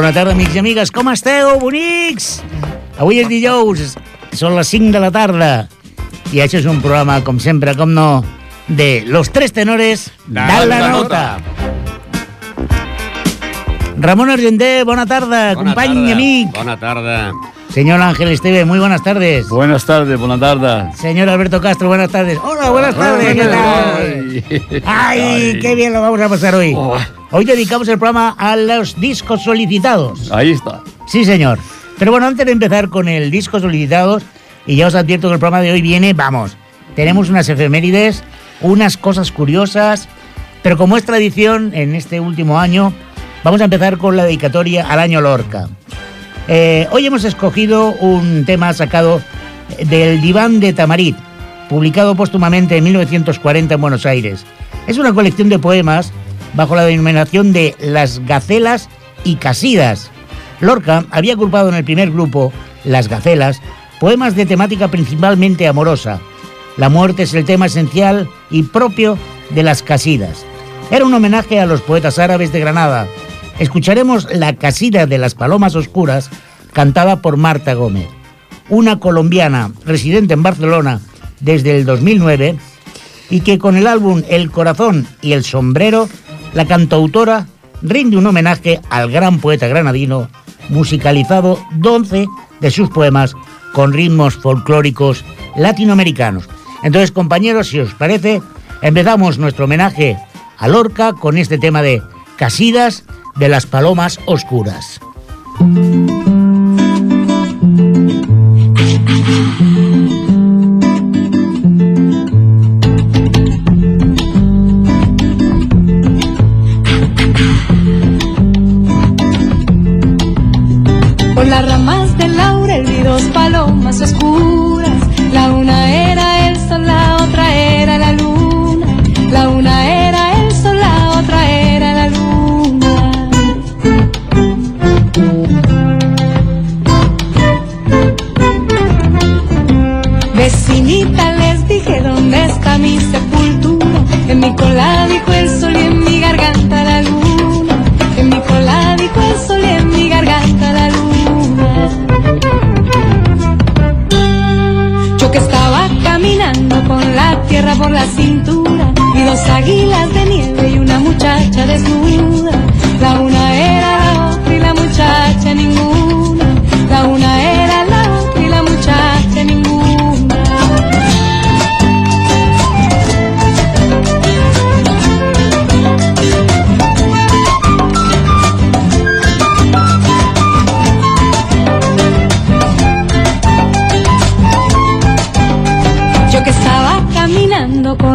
bona tarda, amics i amigues. Com esteu, bonics? Avui és dijous, són les 5 de la tarda. I això és un programa, com sempre, com no, de Los Tres Tenores de la Nota. Ramon Argenter, bona tarda, Bona company tarda, i amic. Bona tarda. Señor Ángel Esteve, muy buenas tardes. Buenas tardes, buenas tardes. Señor Alberto Castro, buenas tardes. Hola, buenas tardes. ¿qué tal? Ay, qué bien lo vamos a pasar hoy. Oh. Hoy dedicamos el programa a los discos solicitados. Ahí está. Sí, señor. Pero bueno, antes de empezar con el disco solicitados, y ya os advierto que el programa de hoy viene, vamos, tenemos unas efemérides, unas cosas curiosas, pero como es tradición en este último año, vamos a empezar con la dedicatoria al año Lorca. Eh, hoy hemos escogido un tema sacado del Diván de Tamarit, publicado póstumamente en 1940 en Buenos Aires. Es una colección de poemas bajo la denominación de Las Gacelas y Casidas. Lorca había agrupado en el primer grupo, Las Gacelas, poemas de temática principalmente amorosa. La muerte es el tema esencial y propio de las Casidas. Era un homenaje a los poetas árabes de Granada. Escucharemos La Casida de las Palomas Oscuras, cantada por Marta Gómez, una colombiana residente en Barcelona desde el 2009 y que con el álbum El Corazón y el Sombrero, la cantautora rinde un homenaje al gran poeta granadino, musicalizado 12 de sus poemas con ritmos folclóricos latinoamericanos. Entonces, compañeros, si os parece, empezamos nuestro homenaje a Lorca con este tema de Casidas de las Palomas Oscuras. Por las ramas del laurel vi dos palomas oscuras.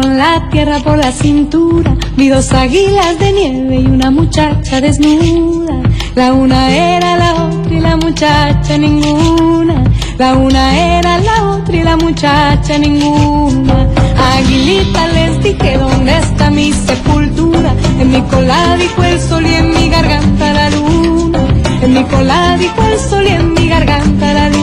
Con la tierra por la cintura, vi dos águilas de nieve y una muchacha desnuda. La una era la otra y la muchacha ninguna. La una era la otra y la muchacha ninguna. Aguilita les dije dónde está mi sepultura. En mi cola dijo el sol y en mi garganta la luna. En mi cola dijo el sol y en mi garganta la luna.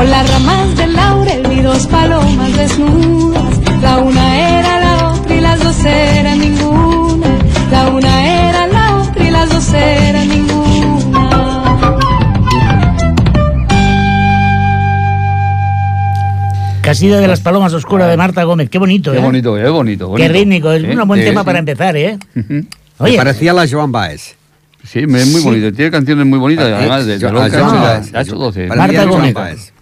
Por las ramas del laurel vi dos palomas desnudas. La una era la otra y las dos eran ninguna. La una era la otra y las dos eran ninguna. Casida de las Palomas Oscuras de Marta Gómez. Qué bonito, Qué ¿eh? bonito, qué bonito. Qué bonito. rítmico. Es ¿Eh? un buen Sí, tema sí. para empezar, ¿eh? Ujú. Me Oye, parecía la Joan Baez. Sí, me- es muy Sí. bonito. Tiene canciones muy bonitas, Eh, además de, de 12. Para Marta Gómez.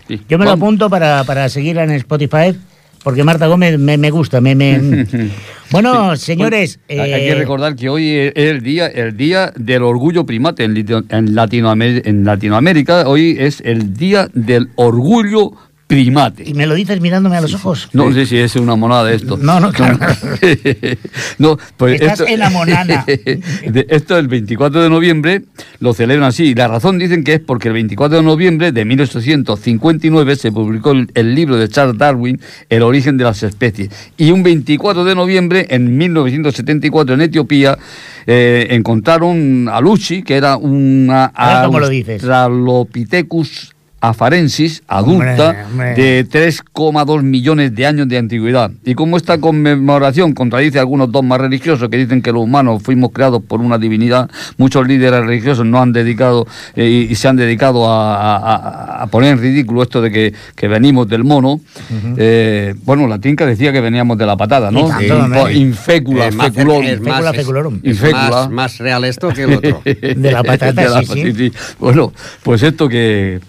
Sí. yo me lo apunto para, para seguirla en Spotify, porque Marta Gómez me, me gusta. Me, me- Bueno, señores... Hay hay eh, que recordar que hoy es el día, el día del orgullo primate en, Latinoamer- en Latinoamérica. Hoy es el día del orgullo primate. Y me lo dices mirándome a los ojos. No sé si es una monada esto. No, no, claro. no, pues Estás esto, enamonada. de- esto el 24 de noviembre lo celebran así. Y la razón dicen que es porque el 24 de noviembre de 1859 se publicó el, el libro de Charles Darwin, El origen de las especies. Y un 24 de noviembre, en 1974, en Etiopía, eh, encontraron a Lucy, que era una cómo lo dices. Australopithecus afarensis adulta Hombre, hombre. de 3,2 millones de años de antigüedad. Y como esta conmemoración contradice algunos dogmas religiosos que dicen que los humanos fuimos creados por una divinidad, muchos líderes religiosos no han dedicado eh, y, y se han dedicado a, a- a- a poner en ridículo esto de que, que venimos del mono. Eh, bueno, la tinca decía que veníamos de la patada, ¿no? Y tanto, hombre. Infécula, Es más feculón. cerca- es más- Fecula es- feculorum. Es fécula. más, más real esto que el otro. De la patata, sí, sí. Bueno, pues esto que,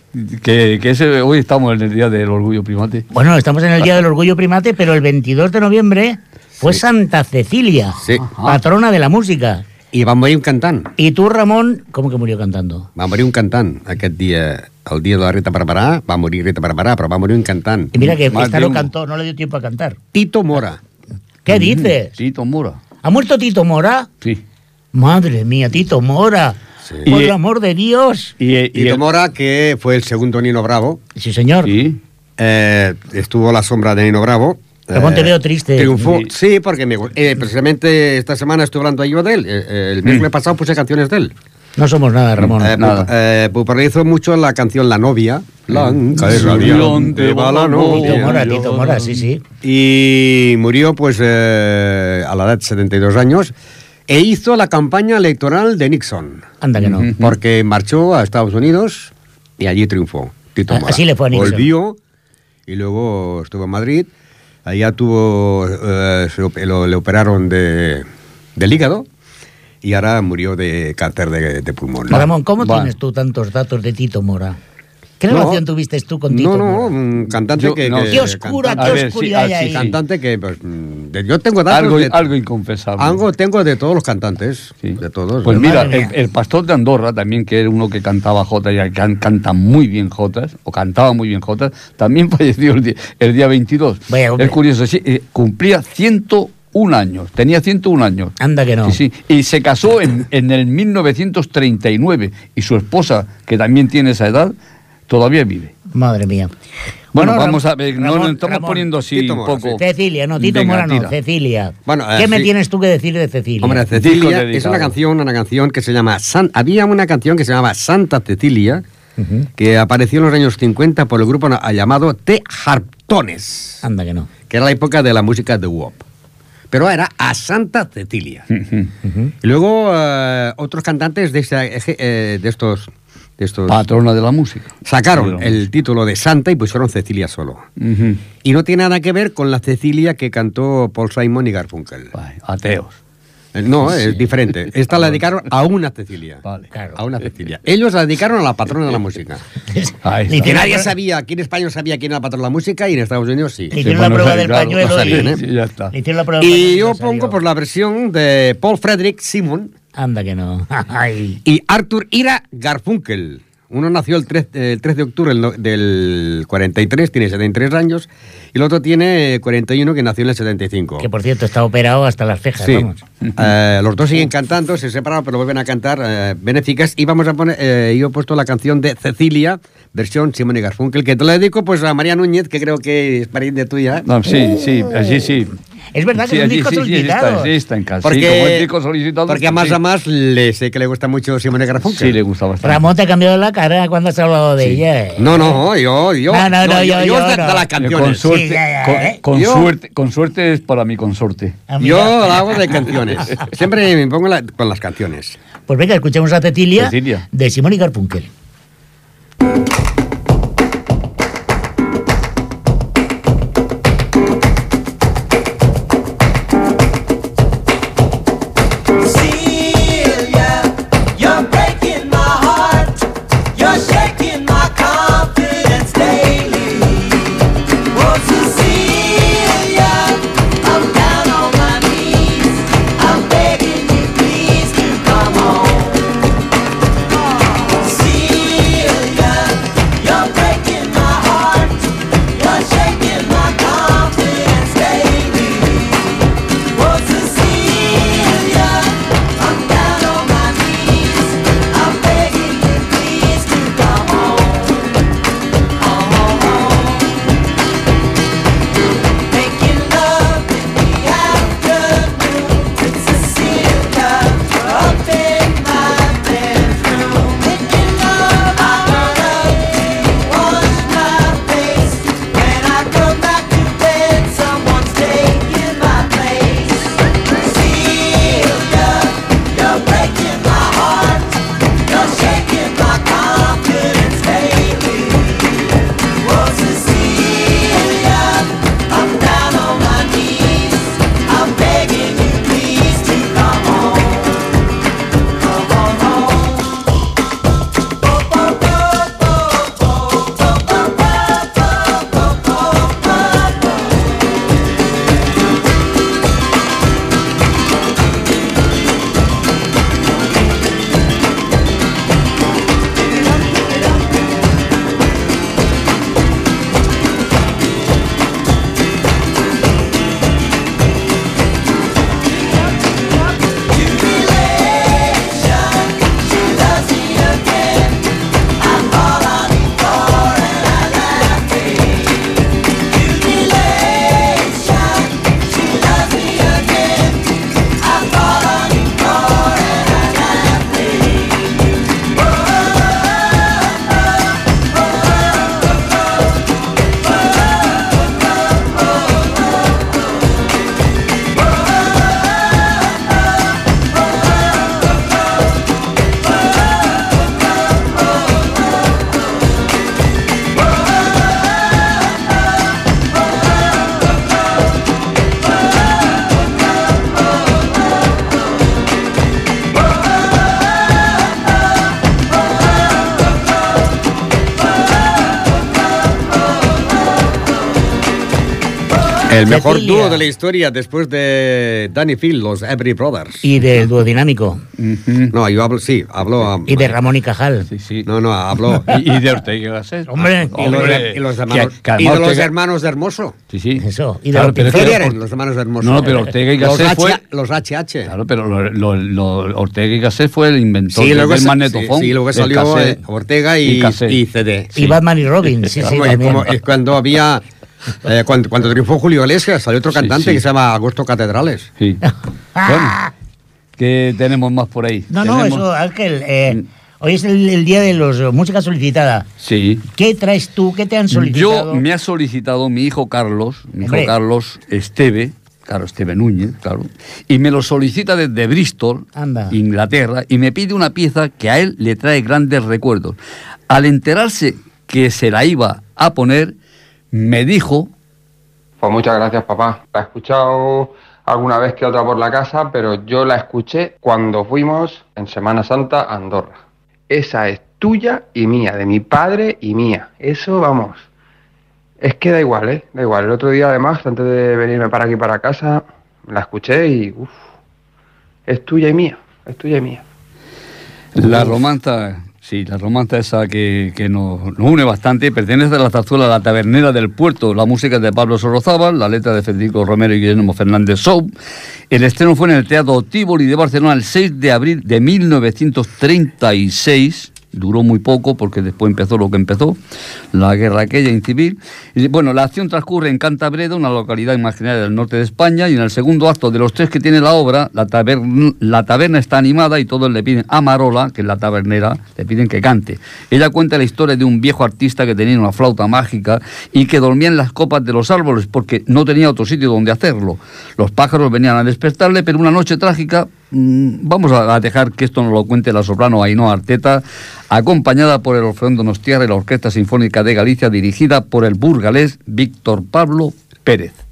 que, que ese- hoy estamos en el Día del Orgullo Primate. Bueno, estamos en el Día del Orgullo Primate, pero el 22 de noviembre fue Santa Cecilia, Sí. patrona de la música. I va morir un cantant. Y tú, Ramón, ¿cómo que murió cantando? Va morir un cantant aquest dia, el dia de la Rita Barberà, va morir Rita Barberà, però va morir un cantant. Y mira que esta no cantó, no le dio tiempo a cantar. Tito Mora. ¿Qué dices? Tito Mora. ¿Ha muerto Tito Mora? Sí. Madre mía, Tito Mora. Sí. Por Y- el amor de Dios. Y, y Tito el- Mora, que fue el segundo Nino Bravo, Sí, señor. Sí. eh, estuvo a la sombra de Nino Bravo. Ramón, eh, te veo triste. Triunfó, Sí. sí, porque me, eh, precisamente esta semana estoy hablando yo de él. Eh, eh, el miércoles pasado puse canciones de él. No somos nada, Ramón. Eh, nada. Eh, popularizó mucho la canción La novia. Blanca es radiante, va la Tito novia. Mora, Tito Mora, sí, sí. Y murió pues eh, a la edad de 72 años e hizo la campaña electoral de Nixon. Anda que no. Porque marchó a Estados Unidos y allí triunfó. Tito Ah, Mora. así le fue a Nixon. Volvió y luego estuvo en Madrid. Allá tuvo, eh, lo- le operaron de, del hígado y ahora murió de cáncer de, de pulmón. Ramón, ¿cómo Va. tienes tú tantos datos de Tito Mora? ¿Qué No. relación tuviste tú con Tito No, no, un cantante Yo- que... no. que- Qué oscura, cantante- qué sí, oscuridad hay sí, ahí. Cantante que, pues, yo tengo datos Algo, de... algo inconfesable. Algo tengo de todos los cantantes, Sí. de todos. Pues mira, el, pastor de Andorra, también que era uno que cantaba jotas y que can- canta muy bien jotas, o cantaba muy bien jotas, también falleció el día, el día 22. Vaya, hombre. es curioso, sí, eh, cumplía 101 años, tenía 101 años. Anda que no. Sí, sí. Y se casó en, en el 1939 y su esposa, que también tiene esa edad, todavía vive. Madre mía. Bueno, vamos a ver, no Ramón, nos estamos Ramón, poniendo así Tito un poco... Cecilia, no, Tito Venga, Mora no, tira. Cecilia. Bueno, eh, ¿Qué me sí. tienes tú que decir de Cecilia? Hombre, Cecilia es una canción, una canción que se llama... San- había una canción que se llamaba Santa Cecilia, que apareció en los años 50 por el grupo llamado The Harptones, Anda que no. que era la época de la música de WOP. Pero era a Santa Cecilia. Y luego eh, otros cantantes de, ese- eje- eh, de estos... De estos Patrona de la música. sacaron la el título de Santa y pusieron Cecilia solo. Y no tiene nada que ver con la Cecilia que cantó Paul Simon y Garfunkel. Vale, ateos. Eh, No, es diferente. Esta la dedicaron a una Cecilia. Vale. Claro. A una Cecilia. Ellos la dedicaron a la patrona de la música. Le Que nadie sabía, aquí en España no sabía quién era la patrona de la música y en Estados Unidos sí. Le hicieron Sí, la prueba del pañuelo y, ¿eh? Ya está. le hicieron la prueba del Y yo pongo por la versión de Paul Frederick Simon Anda que no. Y Arthur Ira Garfunkel. Uno nació el 3, el 3 de octubre del no- del 43, tiene 73 años, y el otro tiene 41, que nació en el 75. Que por cierto está operado hasta las cejas, Sí. vamos. Eh, los dos siguen cantando, se separaron, pero vuelven a cantar eh, benéficas. Y vamos a poner, eh, yo he puesto la canción de Cecilia, versión Simón y Garfunkel, que te la dedico pues a María Núñez, que creo que es pariente tuya. No, sí, sí, allí sí. Es verdad que Sí, es un disco sí, sí, solicitado. está, sí, está en casa. Porque, sí, como disco solicitado. porque a más sí. a más le sé que le gusta mucho Simón y Garfunkel. Sí, le gusta bastante. Ramón te ha cambiado la cara cuando has hablado de Sí. ella. ¿eh? No, no, yo, yo, No, no, no, yo- yo, yo de, no. las Eh, Con canciones. suerte, Sí, ya, ya, con, ¿eh? con Yo- suerte, con suerte es para mi consorte. Yo la hago de canciones. Siempre me pongo la- con las canciones. Pues venga, escuchemos a Cecilia, Cecilia. de Simón y Garfunkel. El mejor Cecilia. dúo de la historia después de Danny Field, los Every Brothers. Y del duodinámico. Ujú. No, yo hablo, sí, hablo... um, Y de Ramón y Cajal. Sí, sí. No, no, hablo... Y, y de Ortega y Gasset. Hombre, Y los, de- y los hermanos, Que- que y de los hermanos de Hermoso. Sí, sí. Eso, y de Claro, los pero los hermanos de Hermoso. No, no, pero Ortega y los, Gasset fue... los HH. Claro, pero lo- lo- lo- Ortega y Gasset fue el inventor Sí, del luego, del sa- magnetofón. sí, sí, luego salió eh, Ortega y, y cassette. y CD. Y Batman y Robin, sí, sí, es cuando había... eh, cuando, cuando triunfó Julio Iglesias, salió otro cantante sí. que se llama Agosto Catedrales. Sí. bueno, ¿qué tenemos más por ahí? No, no, eso, Ángel. eh, hoy es el, el día de los eh, música solicitada. Sí. ¿Qué traes tú? ¿Qué te han solicitado? Yo me ha solicitado mi hijo Carlos, mi hijo Hombre. Carlos Esteve, claro, Esteve Núñez, claro, y me lo solicita desde Bristol, Anda. Inglaterra, y me pide una pieza que a él le trae grandes recuerdos. Al enterarse que se la iba a poner, me dijo, Pues muchas gracias, papá. La he escuchado alguna vez que otra por la casa, pero yo la escuché cuando fuimos en Semana Santa a Andorra. Esa es tuya y mía, de mi padre y mía. Eso, vamos. Es que da igual, ¿eh? Da igual. El otro día, además, antes de venirme para aquí, para casa, la escuché y, uff, es tuya y mía. Es tuya y mía. la romanza, sí, la romanza esa que, que nos, une bastante, pertenece a la zarzuela La Tabernera del Puerto, la música de Pablo Sorozábal, la letra de Federico Romero y Guillermo Fernández Sou. El estreno fue en el Teatro Tívoli de Barcelona el 6 de abril de 1936. Duró muy poco porque después empezó lo que empezó, la guerra aquella incivil. Y, bueno, la acción transcurre en Cantabredo, una localidad imaginaria del norte de España, y en el segundo acto de los tres que tiene la obra, la, taberna, la taberna está animada y todos le piden a Marola, que es la tabernera, le piden que cante. Ella cuenta la historia de un viejo artista que tenía una flauta mágica y que dormía en las copas de los árboles porque no tenía otro sitio donde hacerlo. Los pájaros venían a despertarle, pero una noche trágica Vamos a a dejar que esto nos lo cuente la soprano Ainhoa Arteta, acompañada por el Orfeón Donostiarra y la Orquesta Sinfónica de Galicia, dirigida por el burgalés Víctor Pablo Pérez.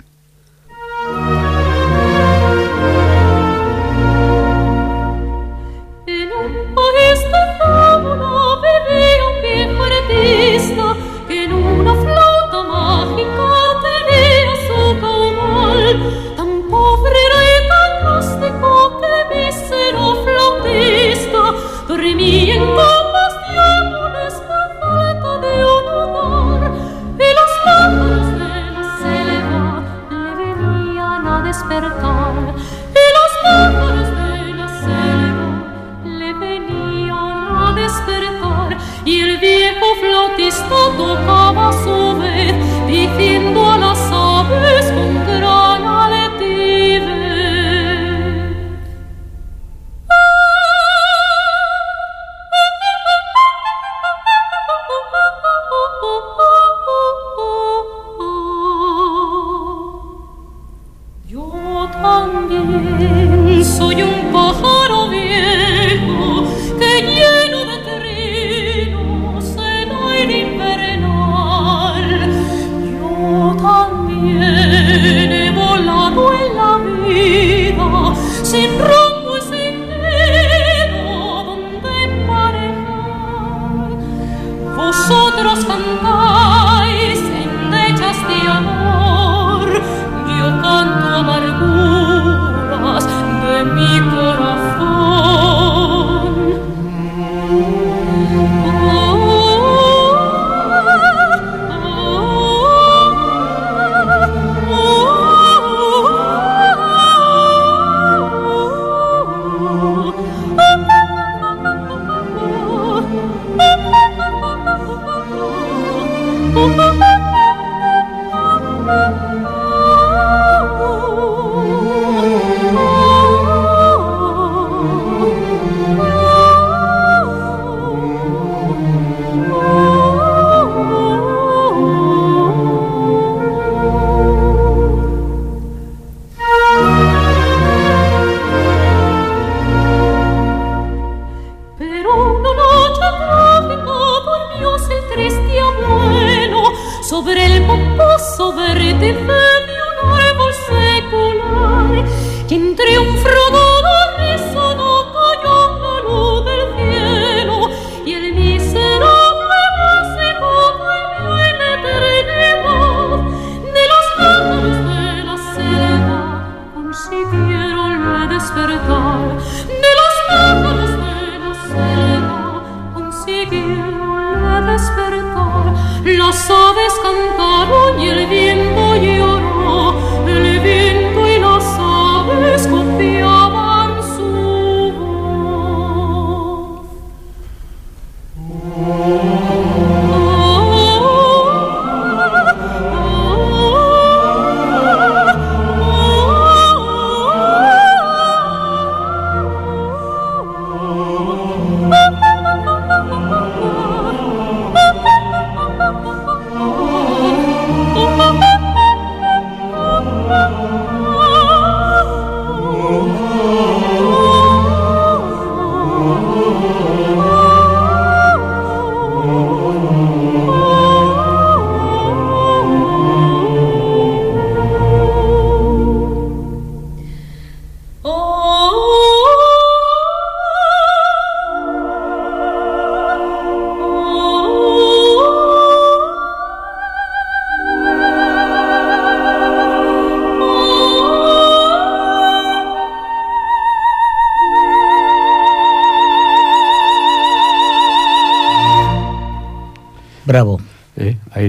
Flautista tocaba a su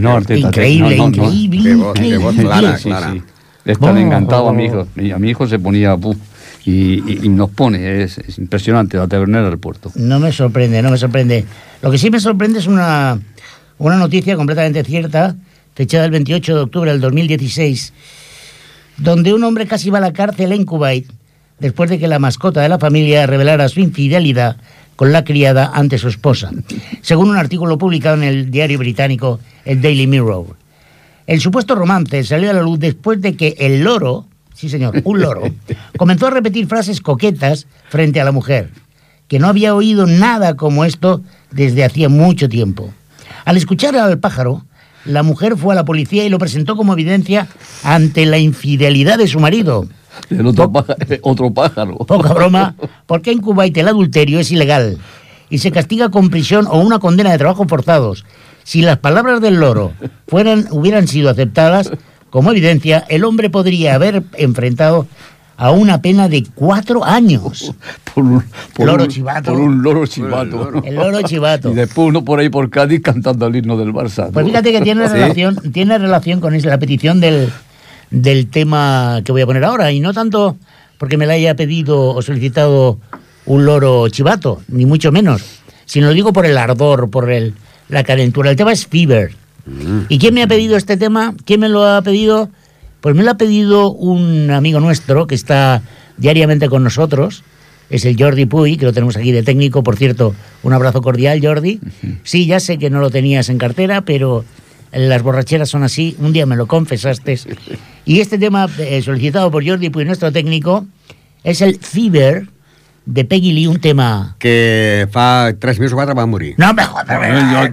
No. Increíble, no, no, no. increíble, Qué voz, qué increíble. voz clara, Sí, clara. sí. Están Oh. encantados a mi hijo. Y a mi hijo se ponía y, y- y nos pone. Es, es impresionante la tabernera del puerto. No me sorprende, no me sorprende. Lo que sí me sorprende es una, una noticia completamente cierta, fechada el 28 de octubre del 2016, donde un hombre casi va a la cárcel en Kuwait después de que la mascota de la familia revelara su infidelidad con la criada ante su esposa, según un artículo publicado en el diario británico el Daily Mirror. El supuesto romance salió a la luz después de que el loro, sí señor, un loro, comenzó a repetir frases coquetas frente a la mujer, que no había oído nada como esto desde hacía mucho tiempo. Al escuchar al pájaro, la mujer fue a la policía y lo presentó como evidencia ante la infidelidad de su marido. El otro, pájaro, otro pájaro. Poca broma, porque en Kuwait el adulterio es ilegal y se castiga con prisión o una condena de trabajo forzados. Si las palabras del loro fueran, hubieran sido aceptadas como evidencia, el hombre podría haber enfrentado a una pena de cuatro años. Por un, por Loro un- chivato. Por un loro chivato. El loro chivato. Y después uno por ahí por Cádiz cantando el himno del Barça. Pues fíjate que tiene Sí. relación, tiene relación con esa- la petición del, del tema que voy a poner ahora, y no tanto porque me la haya pedido o solicitado un loro chivato, ni mucho menos, sino lo digo por el ardor, por el, la calentura. El tema es Fever. ¿Y quién me ha pedido este tema? ¿Quién me lo ha pedido? Pues me lo ha pedido un amigo nuestro que está diariamente con nosotros. Es el Jordi Puy, que lo tenemos aquí de técnico. Por cierto, un abrazo cordial, Jordi. Sí, ya sé que no lo tenías en cartera, pero las borracheras son así. Un día me lo confesaste. Y este tema, eh, solicitado por Jordi Puy, nuestro técnico, es el Fever de Peggy Lee, un tema... Que fa tres mesos o quatre va morir. No me jodas,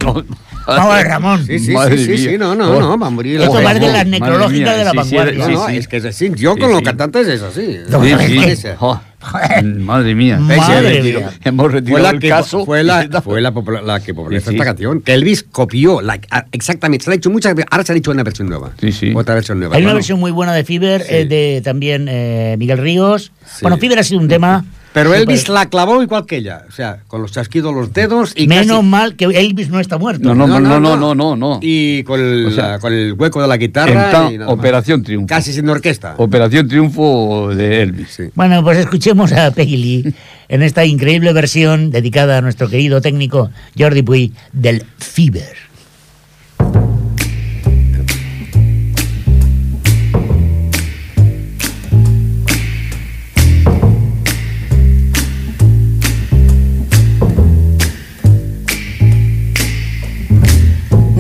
no. Vamos a ver, Ramón. Sí, sí, Madre sí, sí, sí, no, no, Oh. no, va a morir. Esto va de las necrológicas de la sí, sí, vanguardia. No, sí, no, sí. es que es así. Yo Sí, con los sí. cantantes es así. No, Sí, sí. joder. Madre mía. Madre Hemos mía. retirado- Hemos Fue retirado la el que, caso. fue la, fue la, popula- la que popularizó Sí, sí. esta canción. Que Elvis copió. la- ah, exactamente. Se la ha hecho muchas veces. Ahora se ha hecho una versión nueva. Sí, sí. Otra versión nueva. Hay una Bueno, versión muy buena de Fever, Sí. eh, de también eh, Miguel Ríos. Sí. Bueno, Fever ha sido un tema... Pero Elvis la clavó igual que ella. O sea, con los chasquidos los dedos y Menos casi- mal que Elvis no está muerto. No, no, no, no, no, no, no. Y con el, O sea, la- con el hueco de la guitarra. en ta- y nada más. Operación Triunfo. Casi sin orquesta. Operación Triunfo de Elvis. Sí. Bueno, pues escuchemos a Peggy Lee en esta increíble versión dedicada a nuestro querido técnico Jordi Puy del Fever.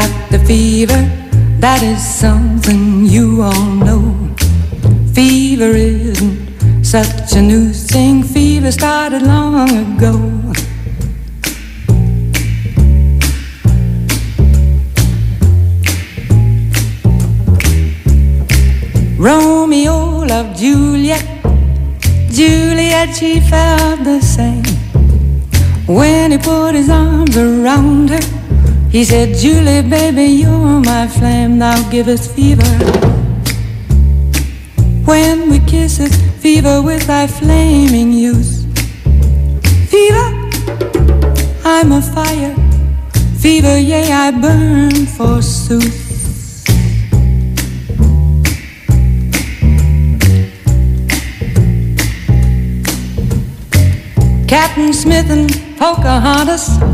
got the fever, that is something you all know. Fever isn't such a new thing, fever started long ago. Romeo loved Juliet, Juliet, she felt the same. When he put his arms around her, he said, Julie, baby, you're my flame, thou givest fever. When we kiss it, fever with thy flaming youth. Fever, I'm a fire. Fever, yea, I burn forsooth. Captain Smith and Pocahontas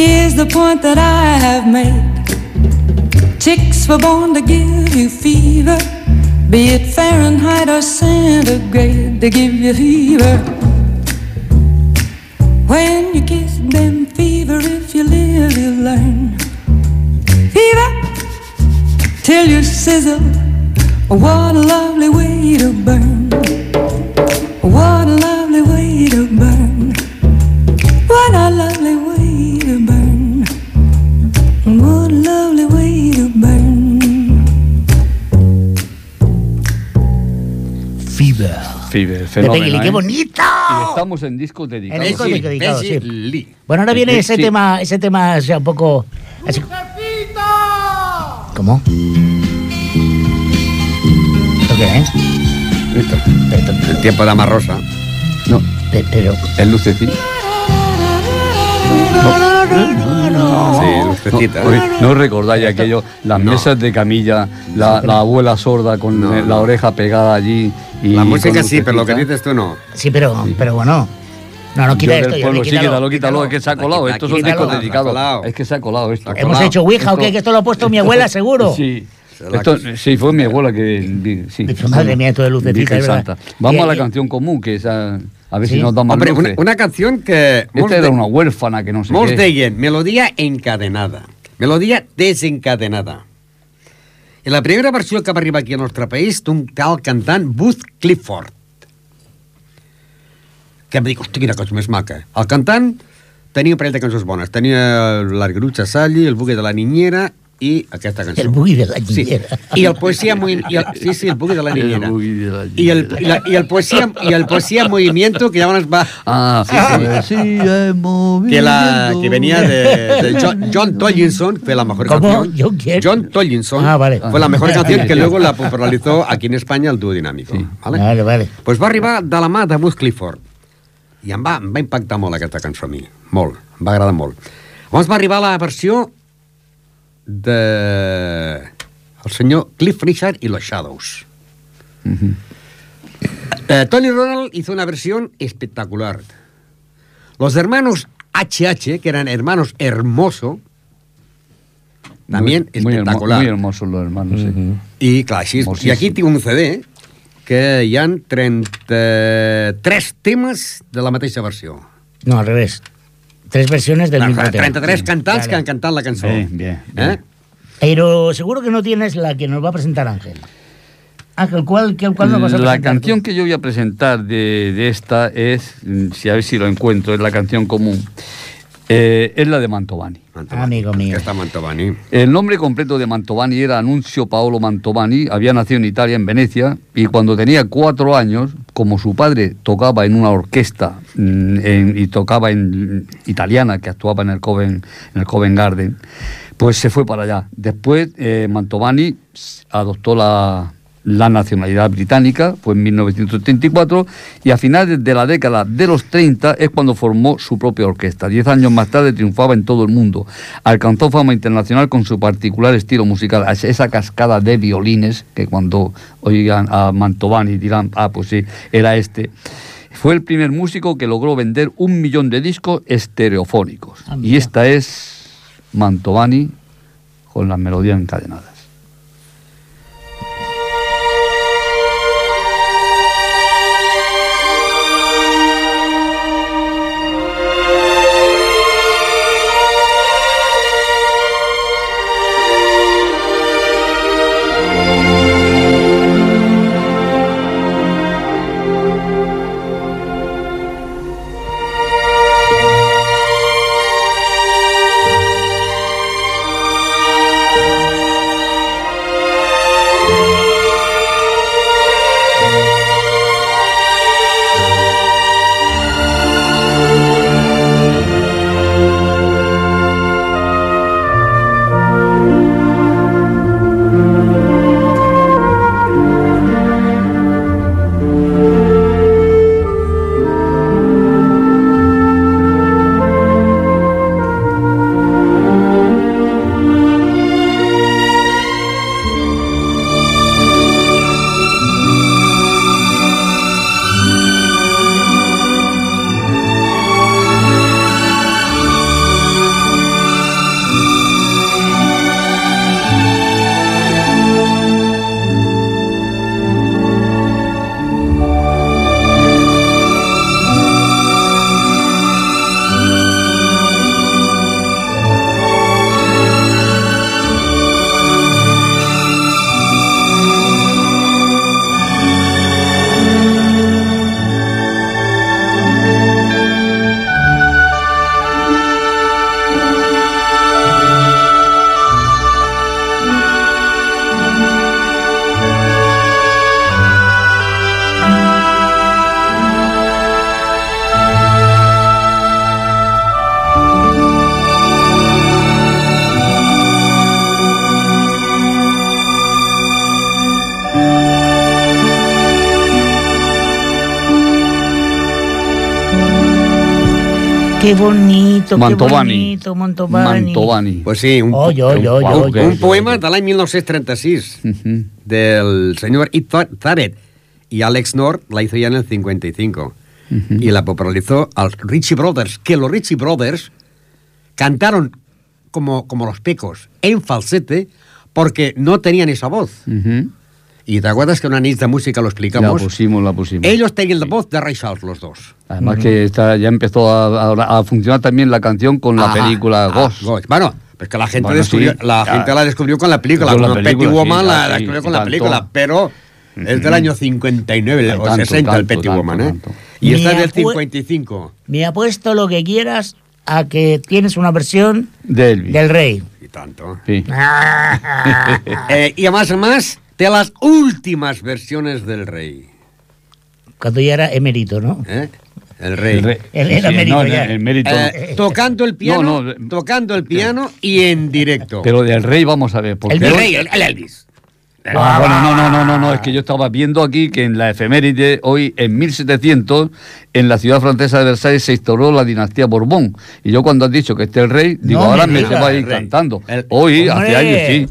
Here's the point that I have made. Chicks were born to give you fever, be it Fahrenheit or centigrade, they give you fever. When you kiss them, fever, if you live, you learn. Fever, till you sizzle. What a lovely way to burn. De fenómeno, Peggy Lee, ¡Qué ¿eh? bonito! Y estamos en discos En dedicados. discos Peggy- dedicados, Peggy sí. Lee. Bueno, ahora viene ese sí. tema, ese tema o sea, un poco. así- ¿Cómo? ¿Esto qué es? El tiempo de Amarrosa. No, Pe- Pero. el lucecín. Sí, lucecita. No, oye, ¿no recordáis aquello? Las No. mesas de camilla, la, la abuela sorda con No, eh, la no. oreja pegada allí. Y La música sí, pero lo que dices tú no. Sí, pero, pero bueno. No, no, Yo quita esto. pueblo, sí, quítalo, quítalo, es que se ha colado. Quita, Estos son discos dedicados. Es que se ha colado esto. Hemos colado. hecho Ouija, ¿o qué? Que esto lo ha puesto mi abuela, seguro. Sí. Esto, sí, fue mi abuela que. Sí. Madre mía, esto de verdad. Santa. Vamos Y- a la y- canción común, que es a, ver Sí. si nos da más Hombre, una, una canción que... Esta era una huérfana que no sé Molts deien melodía encadenada, melodía desencadenada. I la primera versió que va arribar aquí al nostre país d'un tal cantant Booth Clifford. Que em dic, hosti, quina cosa més maca. El cantant tenia un parell de cançons bones. Tenia l'Argarucha Salli, el Bugui de la Niñera i aquesta cançó. El bugui de la Sí. niñera. I el poesía muy... I el, sí, sí, el Bugui de la El Niñera. Bugui de la I el, i, la, i el poesía, i el poesía en movimiento que llavors va... Ah, Sí, sí. que, la, que venía de, de John, John Tollinson, fue la mejor ¿Cómo? canción. ¿John quién? John Tollinson Ah, vale. fue la mejor Ah. canción que luego la popularizó aquí en España el dúo dinámico. Sí. Vale? Vale, vale. Pues va arribar de la mà de Booth Clifford. I em va, em va impactar molt aquesta cançó a mi. Molt. Em va agradar molt. Llavors va arribar la versió de el senyor Cliff Richard y los Shadows. Eh, Tony Ronald hizo una versión espectacular. Los hermanos HH, que eran hermanos Hermoso, también muy, espectacular. muy hermosos los hermanos, sí. I clar, així, Hermosíssim. i aquí tinc un CD que hi han 33 temes de la mateixa versió. No, al revés. Tres versiones del mismo tema. 33 cantants Claro. que han cantat la cançó. Bien, bien, bien. Eh? Pero seguro que no tienes la que nos va a presentar Ángel. Ángel, ¿cuál, qué- cuál nos vas a La presentar? canción tú? que yo voy a presentar de, de esta es, mm, si a ver si lo encuentro, es la canción común. Eh, es la de Mantovani. Mantovani. Amigo mío. Está Mantovani. El nombre completo de Mantovani era Anuncio Paolo Mantovani, había nacido en Italia, en Venecia, y cuando tenía cuatro años, como su padre tocaba en una orquesta mm, en- y tocaba en italiana, que actuaba en el Covent, en el Covent Garden, pues se fue para allá. Después eh, Mantovani adoptó la, la nacionalidad británica, fue en 1934, y a finales de la década de los 30 es cuando formó su propia orquesta. Diez años más tarde triunfaba en todo el mundo. Alcanzó fama internacional con su particular estilo musical, es- esa cascada de violines que cuando oigan a Mantovani dirán, ah, pues sí, era este. Fue el primer músico que logró vender un millón de discos estereofónicos. Ah, y esta es Mantovani con las melodías encadenadas. Bonito, Mantovani. qué bonito, Mantovani. Mantovani. Pues sí, un, Oh, yo, yo, qué- yo. un poema de l'any 1936 Ujú. del señor Ito Zaret y Alex North la hizo ya en el 55 y la popularizó al Richie Brothers, que los Richie Brothers cantaron como, como los pecos en falsete porque no tenían esa voz. Ujú. Y te acuerdas que una niña de música lo La explicamos. pusimos, la pusimos. Ellos tenían la voz de Ray Charles, los dos. Además que está- ya empezó a, a- a funcionar también la canción con la Ajá, película ah, Ghost. Ghost. Bueno, pues que la gente, Bueno, descubrió, sí, la ya. gente la descubrió con la película, Con la película, Petty sí, Woman la sí, descubrió con la tanto. película, pero es del año 59 Ay, o tanto, 60 el tanto, Petty tanto, Woman, ¿eh? tanto. Y esta Me es del apue- 55. Me apuesto lo que quieras a que tienes una versión De Elvis. del rey. Y tanto. Sí. Eh, y además, más de las últimas versiones del rey. Cuando ya era emérito, ¿no? ¿eh? El rey. El re- Él era sí, mérito no, ya. el mérito. Eh, tocando el piano, No, no, tocando el piano y en directo. Pero del rey vamos a ver. Porque El el hoy- rey, el, el Elvis. Ah, bueno, no, no, no, no, no, es que yo estaba viendo aquí que en la efeméride, hoy en 1700, en la ciudad francesa de Versalles se instauró la dinastía Borbón. Y yo cuando has dicho que este es el rey, digo, ahora me, se va a ir cantando. El- hoy, hace años, sí.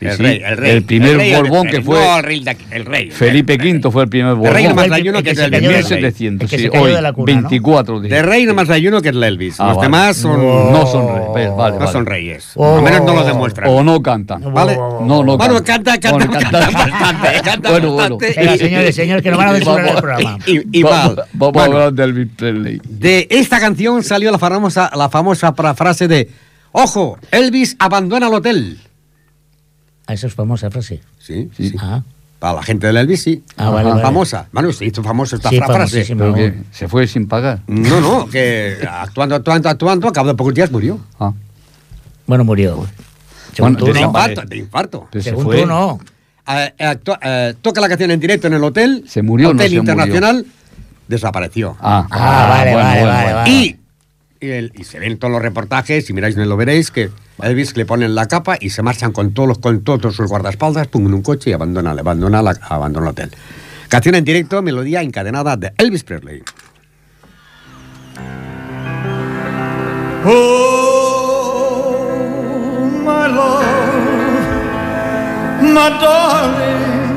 El sí. rey, el rey. El primer El rey, el Borbón que fue No, el rey, de aquí, el rey. Felipe el rey. V fue el primer El rey Borbón. nomás El hay uno que que es se el cayó En del rey. rey. 1700, El que sí, se cayó hoy, de la cuna, ¿no? 24 de... De rey nomás hay uno que es el Elvis. Ah, Los vale. demás son... No. No son reyes, vale, No vale. son reyes. Oh. Al menos no lo demuestran. O no cantan. ¿Vale? No, no Bueno, canta, canta, Bueno, canta bastante, canta Bueno, bueno. Venga, señores, señores, que nos van a censurar el Vamos. programa. Y, mal. vamos a hablar del Elvis Presley. de esta canción salió la famosa, la famosa pra- frase de Ojo, Elvis abandona el hotel. Ah, Esa es famosa frase. Sí, Sí. sí. Ah. Para la gente del Elvis, sí. Ah, vale. Famosa. Bueno, se hizo famosa esta Sí, fra- frase. Pero que se fue sin pagar. No, no, que actuando, actuando, actuando, a cabo de pocos días murió. Ah. Bueno, murió. Según Bueno, tú, de no. infarto, de infarto. Pero se Según fue. tú, no. Eh, eh, eh, toca la canción en directo en el hotel. ¿Se murió no Hotel murió? Internacional. Desapareció. Ah, Ah, vale, vale, vale, vale. Y, y, el- y se ven todos los reportajes, si miráis lo veréis, que a Elvis le ponen la capa y se marchan con todos con todos sus guardaespaldas, pum, en un coche y abandonan, abandona, la, abandona el hotel. Canción en directo, melodía encadenada de Elvis Presley. Oh, my love, my darling,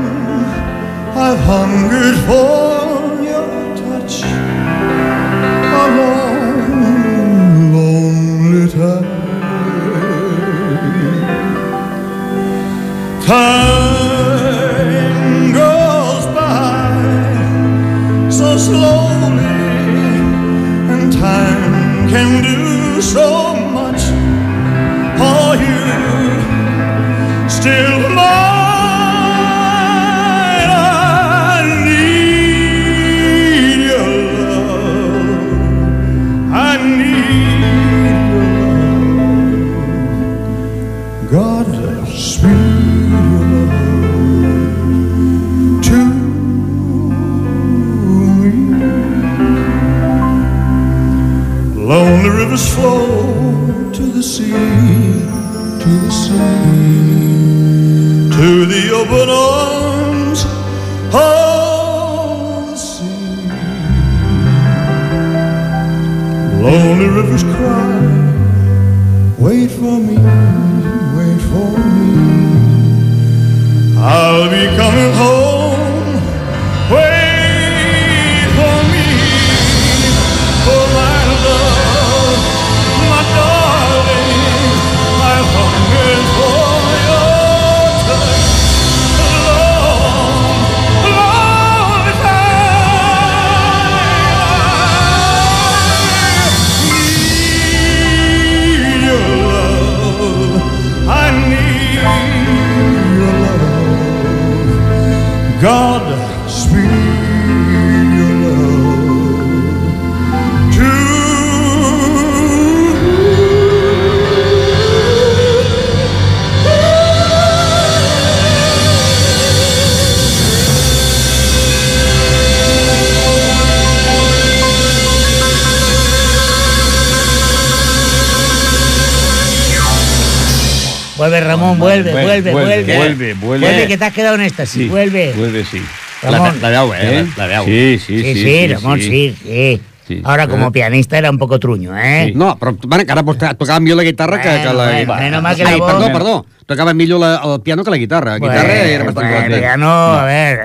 I've hungered for your touch lonely time. Time goes by so slowly and time can do so much for you. Still rivers flow to the sea, to the sea, to the open arms of the sea. Lonely rivers cry, wait for me, vuelve, vuelve, Vuelve, vuelve. vuelve, vuelve. que te has quedado en esta, sí, Sí, vuelve. Vuelve, sí. Ramón. La de agua, eh, ¿Eh? la de agua. Sí, sí, Sí, sí. sí, Ramón, sí, sí. Sí. Ahora, como Eh. pianista, era un poco truño, ¿eh? Sí. No, però bueno, que ara pues, tocava millor la guitarra que, que Bueno, la... bueno, menos mal que Ai, la voz- perdó, perdó. Tocava millor la, el piano que la guitarra. La guitarra Bueno, era bastant bueno, igual. ja no, a ver...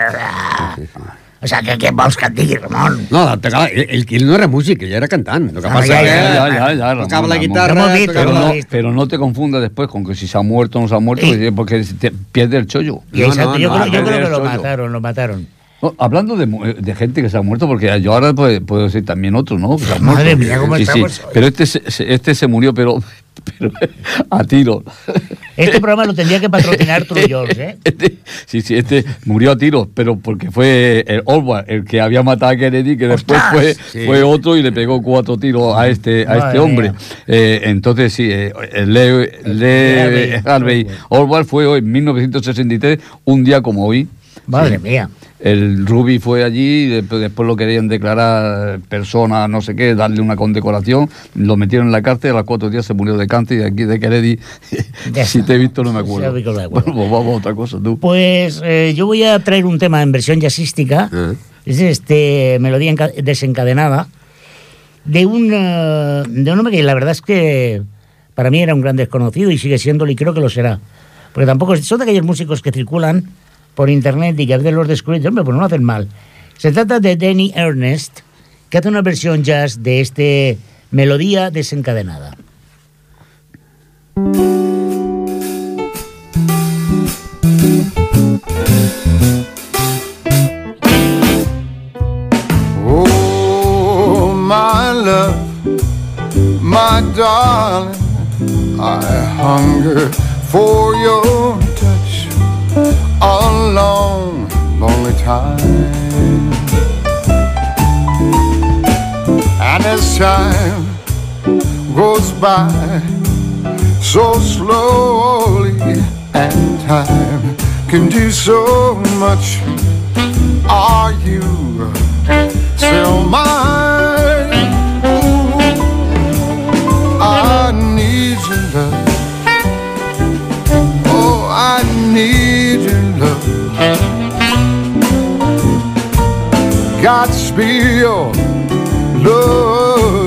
O sea, què, què vols que et digui, Ramon? No, ell, ell, ell no era músic, ell era cantant. El que Ah, passa ja, que ja, ya, ya, ya, Ramón, tocava la guitarra... Lo Pero lo no, visto. pero no te confundas después con que si se ha muerto o no se ha muerto, porque te pierde el chollo. Y No, exacto, no, yo, no, creo, yo creo que lo mataron, lo mataron. No, hablando de, gente que se ha muerto, porque yo ahora puedo, puedo decir también otros, ¿no? Que se Madre muerto. mía, ¿cómo Sí, estamos? Pero este este se murió, pero, pero a tiro. Este programa lo tendría que patrocinar Yours, ¿eh? Este- sí, sí, este murió a tiros, pero porque fue el Orwell el que había matado a Kennedy, que después fue, Sí. fue otro y le pegó cuatro tiros a este, a Madre este hombre. Eh, entonces, sí, eh, Lee, Lee Harvey Orwell fue en 1963, un día como hoy. Madre Sí. mía. El Ruby fue allí, después, después lo querían declarar persona, no sé qué, darle una condecoración, lo metieron en la cárcel, a los cuatro días se murió de cáncer y aquí de Kennedy, si te he visto no me acuerdo. Bueno, pues vamos a otra cosa, tú. Pues eh, yo voy a traer un tema en versión jazzística. Ah. Es este melodía enca- desencadenada de un, eh, de un hombre que la verdad es que para mí era un gran desconocido y sigue siéndolo y creo que lo será. Porque tampoco son de aquellos músicos que circulan por internet y que a veces los descubres, hombre, pues no hacen mal. Se trata de Danny Ernest, que hace una versión jazz de este melodía desencadenada. Oh, my darling, I hunger for your a long, lonely time. And as time goes by so slowly, and time can do so much, are you still mine? I need your love. Need your love. Godspeed your love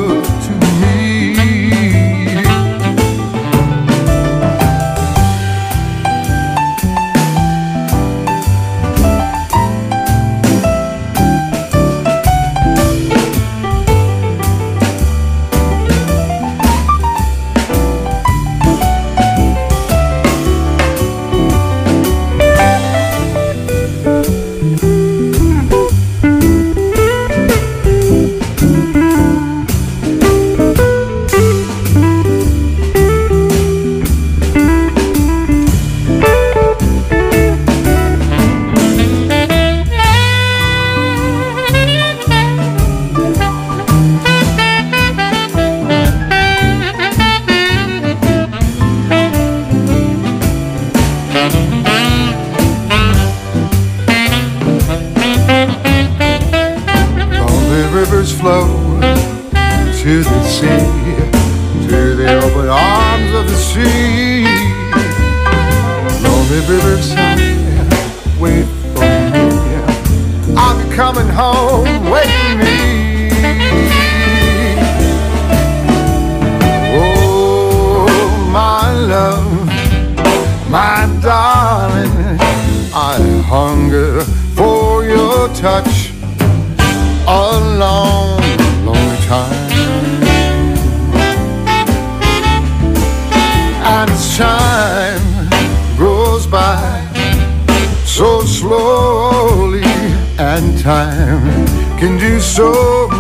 time can do so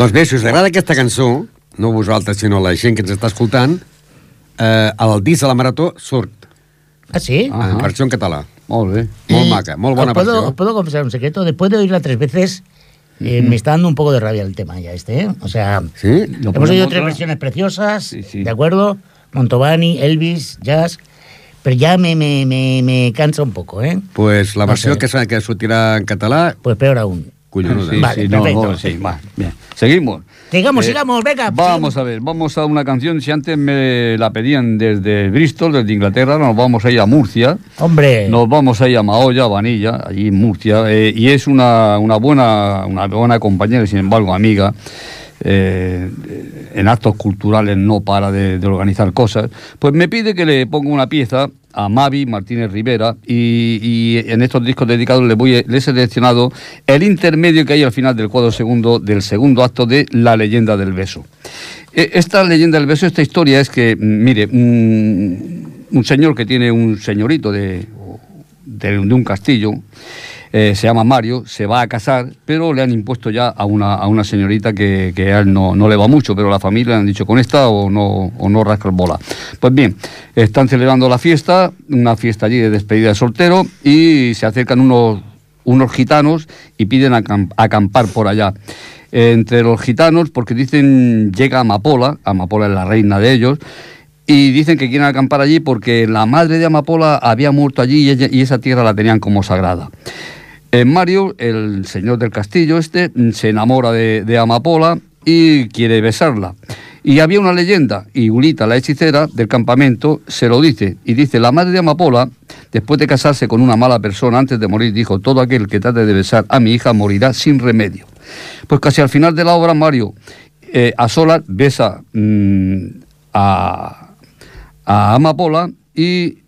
Doncs bé, si us agrada aquesta cançó, no vosaltres, sinó la gent que ens està escoltant, eh, el disc de la Marató surt ¿Ah, sí? en versió en català. Molt bé. Molt Y maca, molt bona os puedo, versió. os puedo confesar un secreto. Después de oírla tres veces, eh, me está dando un poco de rabia el tema ya este. ¿eh? O sea, Sí? Hemos oído tres versiones preciosas, Sí, sí. ¿de acuerdo? Montovani, Elvis, Jazz. Pero ya me, me, me, me cansa un poco, ¿eh? Pues la No versió sé. que, que sortirà en català, Pues peor aún. Sí, Vale, sí, no, no, sí, va, bien. Seguimos. Sigamos, Eh, sigamos, venga. Vamos a ver, vamos a una canción. Si antes me la pedían desde Bristol, desde Inglaterra, nos vamos a ir a Murcia. Hombre, Nos vamos a ir a Maoya, Vanilla, allí en Murcia, eh, y es una, una buena una buena compañera, sin embargo, amiga. eh, en actos culturales no para de, de organizar cosas, pues me pide que le ponga una pieza a Mavi Martínez Rivera y, en estos discos dedicados le, voy, le he seleccionado el intermedio que hay al final del cuadro segundo del segundo acto de La leyenda del beso. Eh, Esta leyenda del beso, esta historia es que, mm, mire, un, un señor que tiene un señorito de, de un castillo, eh, se llama Mario, se va a casar, pero le han impuesto ya a una, a una señorita que, que a él no, no le va mucho, pero la familia le han dicho con esta o no, o no rasca el bola. Pues bien, están celebrando la fiesta, una fiesta allí de despedida de soltero, y se acercan unos, unos gitanos y piden acam- acampar por allá. Entre los gitanos, porque dicen llega Amapola, Amapola es la reina de ellos, y dicen que quieren acampar allí porque la madre de Amapola había muerto allí y esa tierra la tenían como sagrada. Eh, Mario, el señor del castillo este, mm, se enamora de, Amapola y quiere besarla. Y había una leyenda, y Ulita, la hechicera del campamento, se lo dice. Y dice, la madre de Amapola, después de casarse con una mala persona antes de morir, dijo, todo aquel que trate de besar a mi hija morirá sin remedio. Pues casi al final de la obra, Mario, eh, a solas besa mm, a, a Amapola y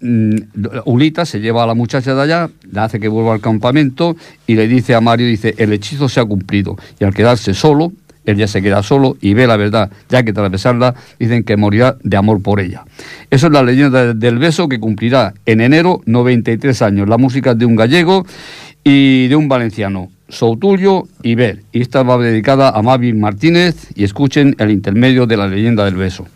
Ulita se lleva a la muchacha de allá, la hace que vuelva al campamento y le dice a Mario, dice, el hechizo se ha cumplido. Y al quedarse solo, él ya se queda solo y ve la verdad, ya que tras besarla dicen que morirá de amor por ella. Esa es la leyenda del beso que cumplirá en enero 93 años. La música es de un gallego y de un valenciano, Soutulio y Ver. Y esta va dedicada a Mavi Martínez y escuchen el intermedio de la leyenda del beso.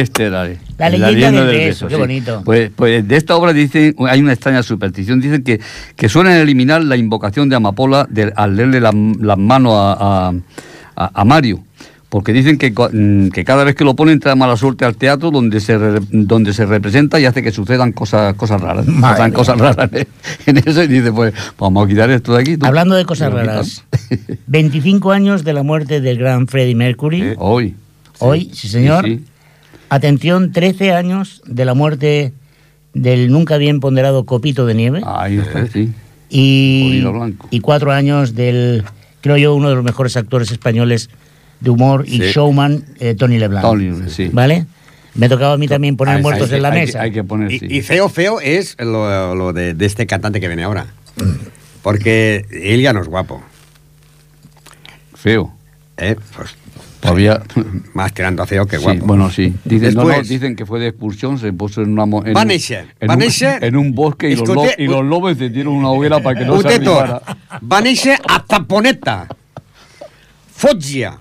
Este era La leyenda del beso, qué bonito. Pues, pues de esta obra dice, hay una extraña superstición, dicen que, que suelen eliminar la invocación de Amapola de- al leerle la- las manos a, a- Mario, porque dicen que, mm, que cada vez que lo ponen trae mala suerte al teatro donde se donde se representa y hace que sucedan cosas cosas raras. Pasan cosas raras en eso y dice, pues vamos a quitar esto de aquí. tú. Hablando de cosas raras, 25 años de la muerte del gran Freddie Mercury. Hoy. Hoy, sí señor. Sí, sí. Atención, 13 años de la muerte del nunca bien ponderado Copito de Nieve. Ahí está, sí. y, y cuatro años del, creo yo, uno de los mejores actores españoles de humor y Sí. showman, eh, Tony Leblanc. Tony, sí. ¿Vale? Me tocaba a mí también poner Ah, muertos sí, en la hay, mesa. Que, hay que poner, Y, sí. y feo, feo es lo, lo de, de este cantante que viene ahora. Porque él ya no es guapo. Feo. ¿eh? Pues, Todavía. más tirando a feo que Sí, guapo. bueno, sí. Dicen, no, no, Después- dicen que fue de expulsión, se puso en una en, Va un- néixer, en va un- en un bosque y los, Escolté, lo- y los lobos encendieron una hoguera para que no se arribara. va néixer a Taponeta, Foggia,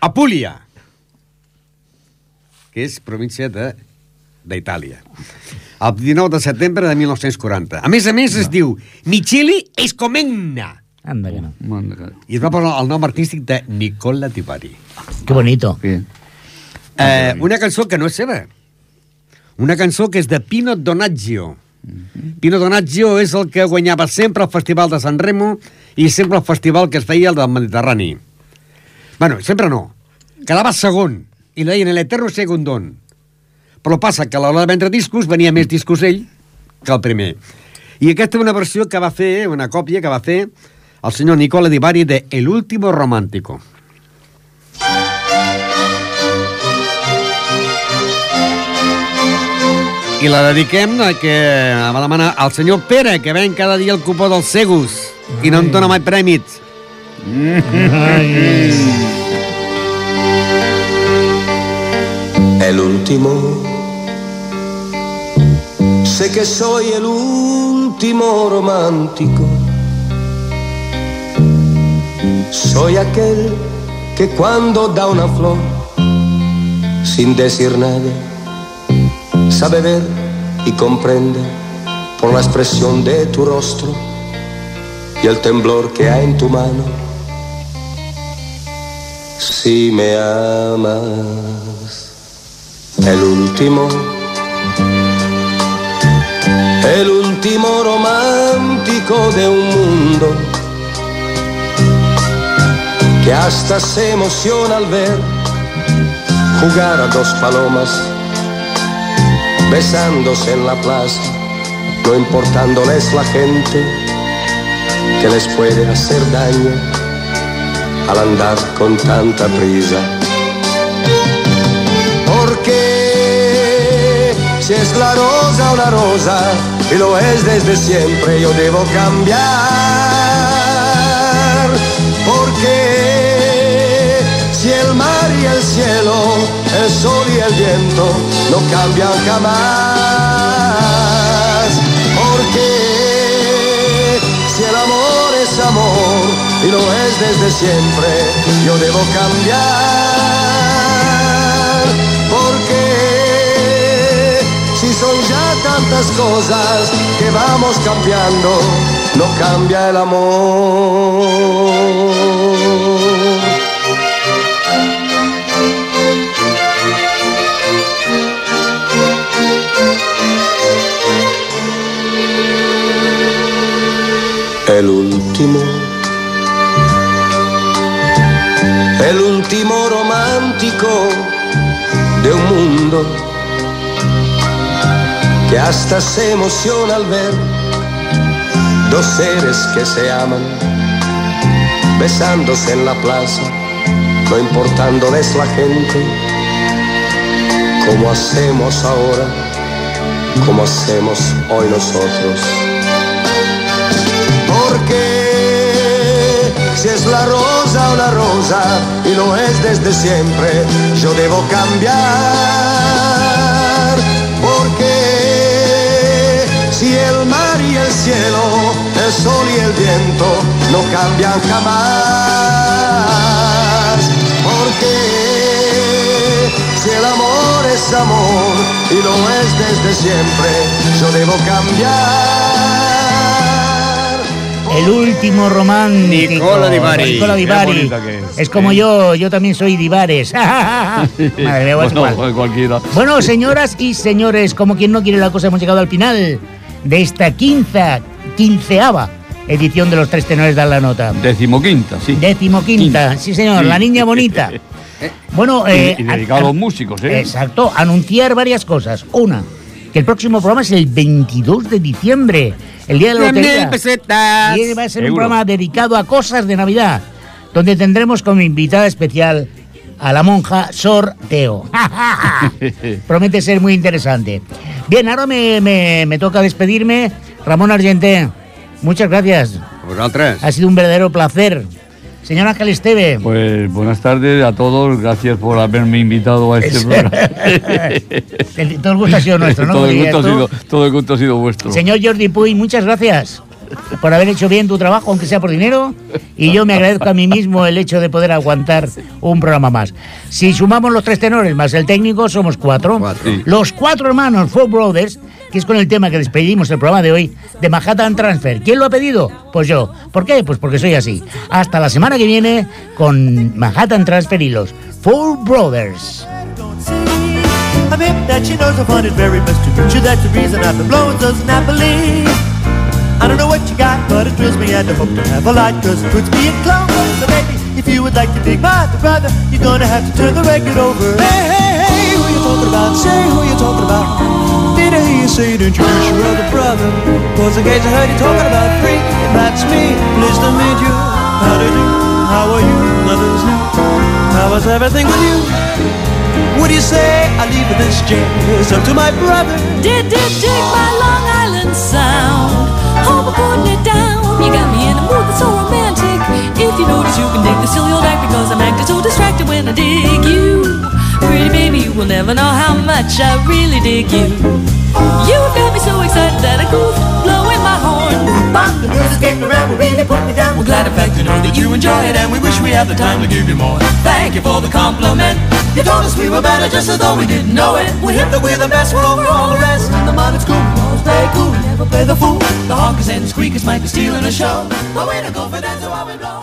Apulia, que és província de d'Itàlia. El 19 de setembre de 1940. A més a més es diu Micheli Escomenna Anda que no. I es va posar el nom artístic de Nicola Tivari. Qué bonito. Bien. Eh, una cançó que no és seva. Una cançó que és de Pino Donaggio. Pino Donaggio és el que guanyava sempre el Festival de San Remo i sempre el festival que es feia el del Mediterrani. Bueno, sempre no. Quedava segon i le deien l'Eterno Segundón. Però passa que a l'hora de vendre discos venia més discos ell que el primer. I aquesta és una versió que va fer, una còpia que va fer el senyor Nicola Di Bari de El último romántico. I la dediquem a que va demanar al senyor Pere, que ven cada dia el cupó dels Segus i no em dona mai prèmits. El último. Sé que soy el último romántico. Soy aquel que cuando da una flor, sin decir nada, sabe ver y comprende por la expresión de tu rostro y el temblor que hay en tu mano. Si me amas, el último, el último romántico de un mundo que hasta se emociona al ver jugar a dos palomas besándose en la plaza, no importándoles la gente que les puede hacer daño al andar con tanta prisa. Porque si es la rosa una rosa y lo es desde siempre, yo debo cambiar. El sol y el viento no cambian jamás. Porque si el amor es amor y lo es desde siempre, yo debo cambiar. Porque si son ya tantas cosas que vamos cambiando, no cambia el amor. De un mundo que hasta se emociona al ver dos seres que se aman besándose en la plaza, no importándoles la gente, como hacemos ahora, como hacemos hoy nosotros. Si es la rosa o la rosa y lo es desde siempre, yo debo cambiar. Porque si el mar y el cielo, el sol y el viento no cambian jamás. Porque si el amor es amor y lo es desde siempre, yo debo cambiar. El último romántico. Nicola Di Bari. Nicola Di Bari. es. Es como Sí. yo, yo también soy Divares. Madre mía, bueno, cualquiera. Bueno, señoras y señores, como quien no quiere la cosa, hemos llegado al final de esta quinta, quinceava edición de los tres tenores dan la nota. Decimoquinta, sí. Décimo quinta, sí señor, Sí. la niña bonita. Bueno, eh, y, y a- dedicado a los músicos, ¿eh? Exacto, anunciar varias cosas. Una, que el próximo programa es el 22 de diciembre, el día de la lotería. pesetas. Y va a ser un programa dedicado a cosas de Navidad, donde tendremos como invitada especial a la monja Sorteo. Promete ser muy interesante. Bien, ahora me, me- me toca despedirme. Ramón Argenté, muchas gracias. Vosaltres. Ha sido un verdadero placer. Señor Ángel Esteve. Pues buenas tardes a todos, gracias por haberme invitado a este programa. Todo el gusto ha sido nuestro, ¿no? todo, el gusto ha sido, todo el gusto ha sido vuestro. Señor Jordi Puy, muchas gracias por haber hecho bien tu trabajo, aunque sea por dinero. Y yo me agradezco a mí mismo el hecho de poder aguantar un programa más. Si sumamos los tres tenores más el técnico, somos cuatro. Los cuatro hermanos, Four Brothers, que es con el tema que despedimos el programa de hoy, de Manhattan Transfer. ¿Quién lo ha pedido? Pues yo. ¿Por qué? Pues porque soy así. Hasta la semana que viene con Manhattan Transfer y los Four Brothers. don't see. I'm hip that she knows I find it very best to meet you. That's the reason I've been blowing those Napoli. I don't know what you got, but it thrills me and I hope to have a lot, cause it puts me in clover. So baby, if you would like to dig my brother, you're gonna have to turn the record over. Hey, hey, hey, who you talking about? Say who you talking about. Did I hear you say to introduce your other brother? Was in case I heard you talking about three. That's me, pleased to meet you. How do you do? How are you? Mother's new. How was everything with you? What do you say? I leave this jazz up to my brother. Did did dig my Long Island sound. Hope I'm putting it down. You got me in a mood that's so romantic. If you notice, you can dig the silly old act because I'm acting so distracted when I dig you. Pretty baby, you will never know how much I really dig you. You've got me so excited that I could blowing my horn. Bop, the music's getting around, will really put me down. We're glad in fact to know that you enjoy it and we wish we had the time to give you more. Thank you for the compliment. You told us we were better just as though we didn't know it. We hit the we're the best, we're over all the rest. And the modern school, we always play cool, we never play the fool. The hawkers and the squeakers might be stealing the show. But way to go for that.